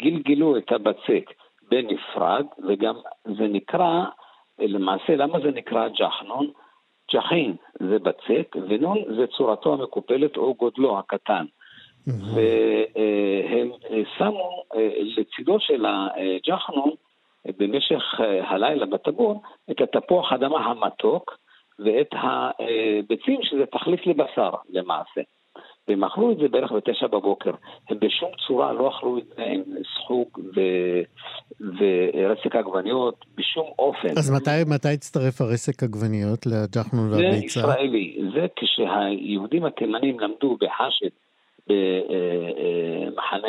גלגלו את הבצק בנפרד, וגם זה נקרא, למעשה, למה זה נקרא ג'חנון? ג'חין זה בצק, ונון זה צורתו המקופלת או גודלו הקטן. והם שמו אה, לצידו של הג'חנון במשך אה, הלילה בטבור את התפוח אדמה המתוק ואת הביצים שזה תחליף לבשר למעשה. והם אכלו את זה בערך בתשע בבוקר. הם בשום צורה לא אכלו את זה עם סחוג ו... ורסק עגבניות, בשום אופן. אז מתי, מתי הצטרף הרסק עגבניות לג'חנון זה והביצה? ישראלי. זה כשהיהודים התימנים למדו בחשד, במחנה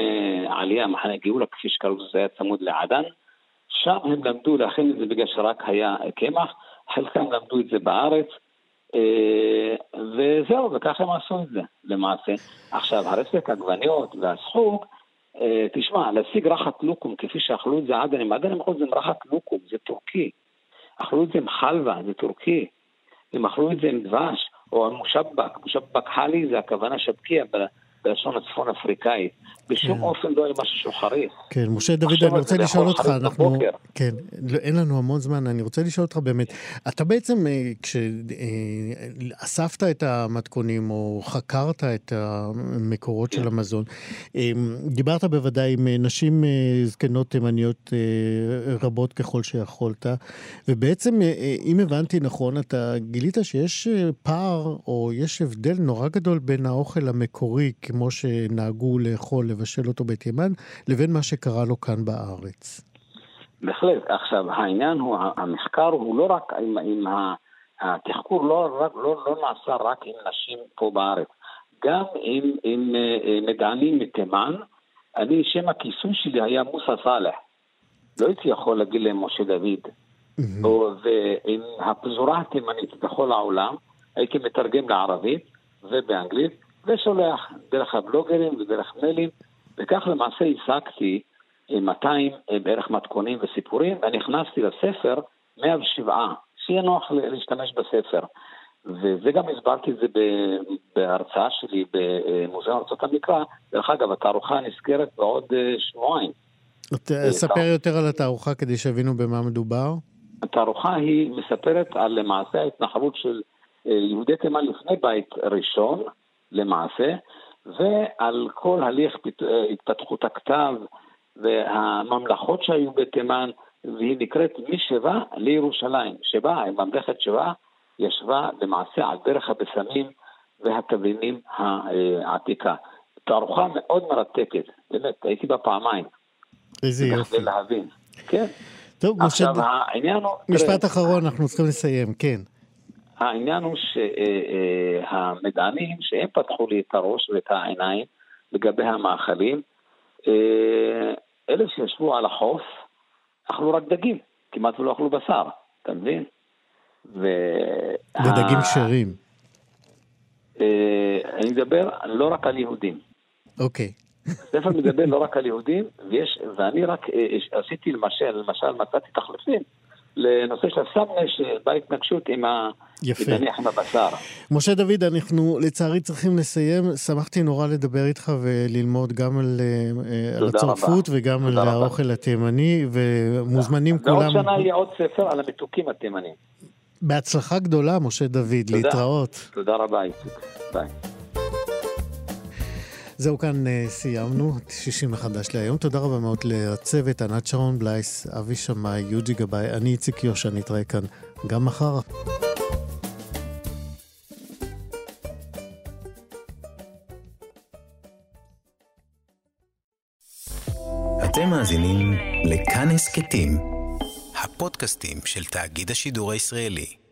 עלייה, מחנה גאולה, כפי שקראו לזה, זה היה צמוד לעדן. שם הם למדו להכין את זה בגלל שרק היה קמח, חלקם למדו את זה בארץ, אה, וזהו, וככה הם עשו את זה למעשה. עכשיו, הרסק עגבניות והסחוג, אה, תשמע, להשיג רחת לוקום כפי שאכלו את זה עדנים, עדנים אכלו את זה עם רחת לוקום, זה טורקי. אכלו את זה עם חלבה, זה טורקי. הם אכלו את זה עם דבש, או עם מושבק, מושבק חלי זה הכוונה שבקיע בלשון הצפון אפריקאית. בשום כן. אופן לא היה משהו חריף. כן, משה דוד, אני רוצה לשאול אותך, אנחנו... בבוקר. כן, לא, אין לנו המון זמן, אני רוצה לשאול אותך באמת, אתה בעצם, אה, כשאספת את המתכונים או חקרת את המקורות. של המזון, אה, דיברת בוודאי עם נשים זקנות תימניות רבות ככל שיכולת, ובעצם, אם הבנתי נכון, אתה גילית שיש פער או יש הבדל נורא גדול בין האוכל המקורי, כמו שנהגו לאכול, לבשל אותו בתימן, לבין מה שקרה לו כאן בארץ. בהחלט. עכשיו, העניין הוא, המחקר הוא לא רק עם, עם התחקור לא, רק, לא, לא נעשה רק עם נשים פה בארץ, גם עם, עם אה, מדענים מתימן. אני, שם הכיסוי שלי היה מוסא סאלח. לא הייתי יכול להגיד להם משה דוד. Mm-hmm. ועם הפזורה התימנית בכל העולם, הייתי מתרגם לערבית ובאנגלית, ושולח דרך הבלוגרים ודרך מיילים, וכך למעשה השגתי 200 אה, בערך מתכונים וסיפורים, ואני הכנסתי לספר 107, שיהיה נוח להשתמש בספר. וזה גם הסברתי את זה בהרצאה שלי במוזיאון ארצות המקרא. דרך אגב, התערוכה נסגרת בעוד אה, שבועיים. אה, ספר יותר על התערוכה כדי שיבינו במה מדובר. התערוכה היא מספרת על למעשה ההתנחלות של יהודי תימן לפני בית ראשון, למעשה, ועל כל הליך התפתחות הכתב והממלכות שהיו בתימן, והיא נקראת משבא לירושלים. שבא, ממלכת שבא, ישבה למעשה על דרך הבשמים והתבלינים העתיקה. תערוכה מאוד מרתקת, באמת, הייתי בה פעמיים. איזה יופי. כדי להבין, כן. טוב, עכשיו, משה... העניין הוא... משפט אחרון, אנחנו צריכים לסיים, כן. העניין הוא שהמדענים, שהם פתחו לי את הראש ואת העיניים לגבי המאכלים, אה, אלה שישבו על החוף, אכלו רק דגים, כמעט ולא אכלו בשר, אתה מבין? ודגים כשרים. אה, אני מדבר לא רק על יהודים. אוקיי. הספר מדבר לא רק על יהודים, ויש, ואני רק אה, עשיתי למשל, למשל מצאתי תחליפים לנושא של הסמנה שבא התנגשות עם ה... יפה. נניח עם הבשר. משה דוד, אנחנו לצערי צריכים לסיים. שמחתי נורא לדבר איתך וללמוד גם על, אה, על הצרפות רבה. וגם על רבה. האוכל התימני, ומוזמנים תודה. כולם... ועוד שנה יהיה עוד ספר על המתוקים התימניים. בהצלחה גדולה, משה דוד. תודה. להתראות. תודה רבה, איציק. ביי. זהו, כאן uh, סיימנו, 60 מחדש להיום. תודה רבה מאוד לצוות, ענת שרון בלייס, אבי שמאי, יוג'י גבאי, אני איציק יושע, נתראה כאן גם מחר. אתם מאזינים לכאן הסכתים, הפודקאסטים של תאגיד השידור הישראלי.